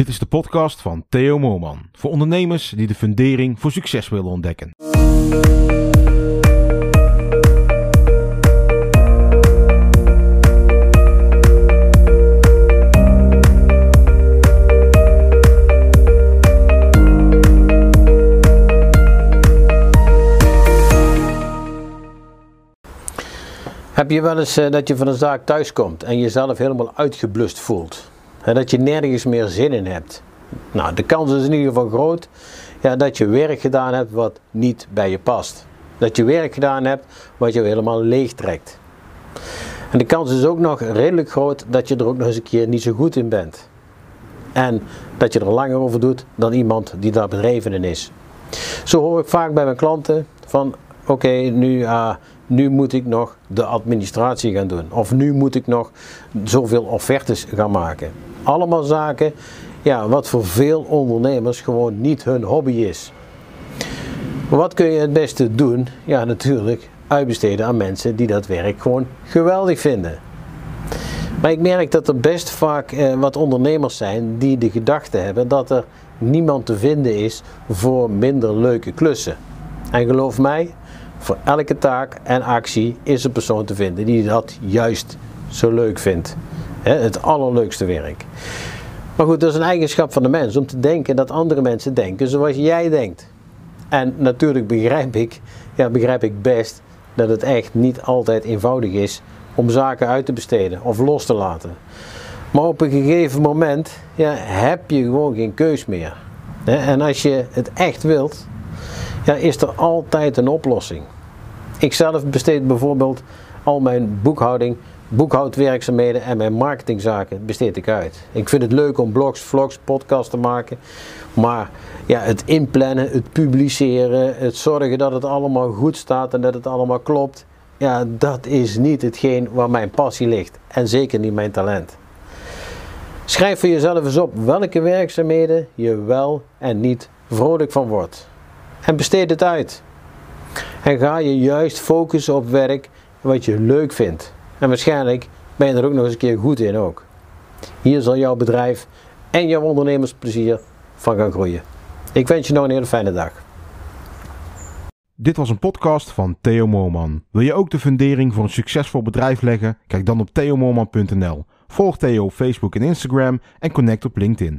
Dit is de podcast van Theo Moorman. Voor ondernemers die de fundering voor succes willen ontdekken. Heb je wel eens eh, dat je van een zaak thuis komt en jezelf helemaal uitgeblust voelt? Dat je nergens meer zin in hebt? Nou, de kans is in ieder geval groot ja, dat je werk gedaan hebt wat niet bij je past. Dat je werk gedaan hebt wat je helemaal leeg trekt. En de kans is ook nog redelijk groot dat je er ook nog eens een keer niet zo goed in bent. En dat je er langer over doet dan iemand die daar bedreven in is. Zo hoor ik vaak bij mijn klanten van oké, nu, uh, nu moet ik nog de administratie gaan doen. Of nu moet ik nog zoveel offertes gaan maken. Allemaal zaken ja, wat voor veel ondernemers gewoon niet hun hobby is. Wat kun je het beste doen? Ja, natuurlijk uitbesteden aan mensen die dat werk gewoon geweldig vinden. Maar ik merk dat er best vaak eh, wat ondernemers zijn die de gedachte hebben dat er niemand te vinden is voor minder leuke klussen. En geloof mij, voor elke taak en actie is een persoon te vinden die dat juist zo leuk vindt. Het allerleukste werk. Maar goed, dat is een eigenschap van de mens om te denken dat andere mensen denken zoals jij denkt. En natuurlijk begrijp ik, ja, begrijp ik best dat het echt niet altijd eenvoudig is om zaken uit te besteden of los te laten. Maar op een gegeven moment ja, heb je gewoon geen keus meer. En als je het echt wilt, ja, is er altijd een oplossing. Ik zelf besteed bijvoorbeeld al mijn boekhouding, boekhoudwerkzaamheden en mijn marketingzaken besteed ik uit. Ik vind het leuk om blogs, vlogs, podcasts te maken, maar ja, het inplannen, het publiceren, het zorgen dat het allemaal goed staat en dat het allemaal klopt, ja, dat is niet hetgeen waar mijn passie ligt en zeker niet mijn talent. Schrijf voor jezelf eens op welke werkzaamheden je wel en niet vrolijk van wordt. En besteed het uit. En ga je juist focussen op werk wat je leuk vindt. En waarschijnlijk ben je er ook nog eens een keer goed in ook. Hier zal jouw bedrijf en jouw ondernemersplezier van gaan groeien. Ik wens je nog een hele fijne dag. Dit was een podcast van Theo Moorman. Wil je ook de fundering voor een succesvol bedrijf leggen? Kijk dan op theomoorman.nl. Volg Theo op Facebook en Instagram en connect op LinkedIn.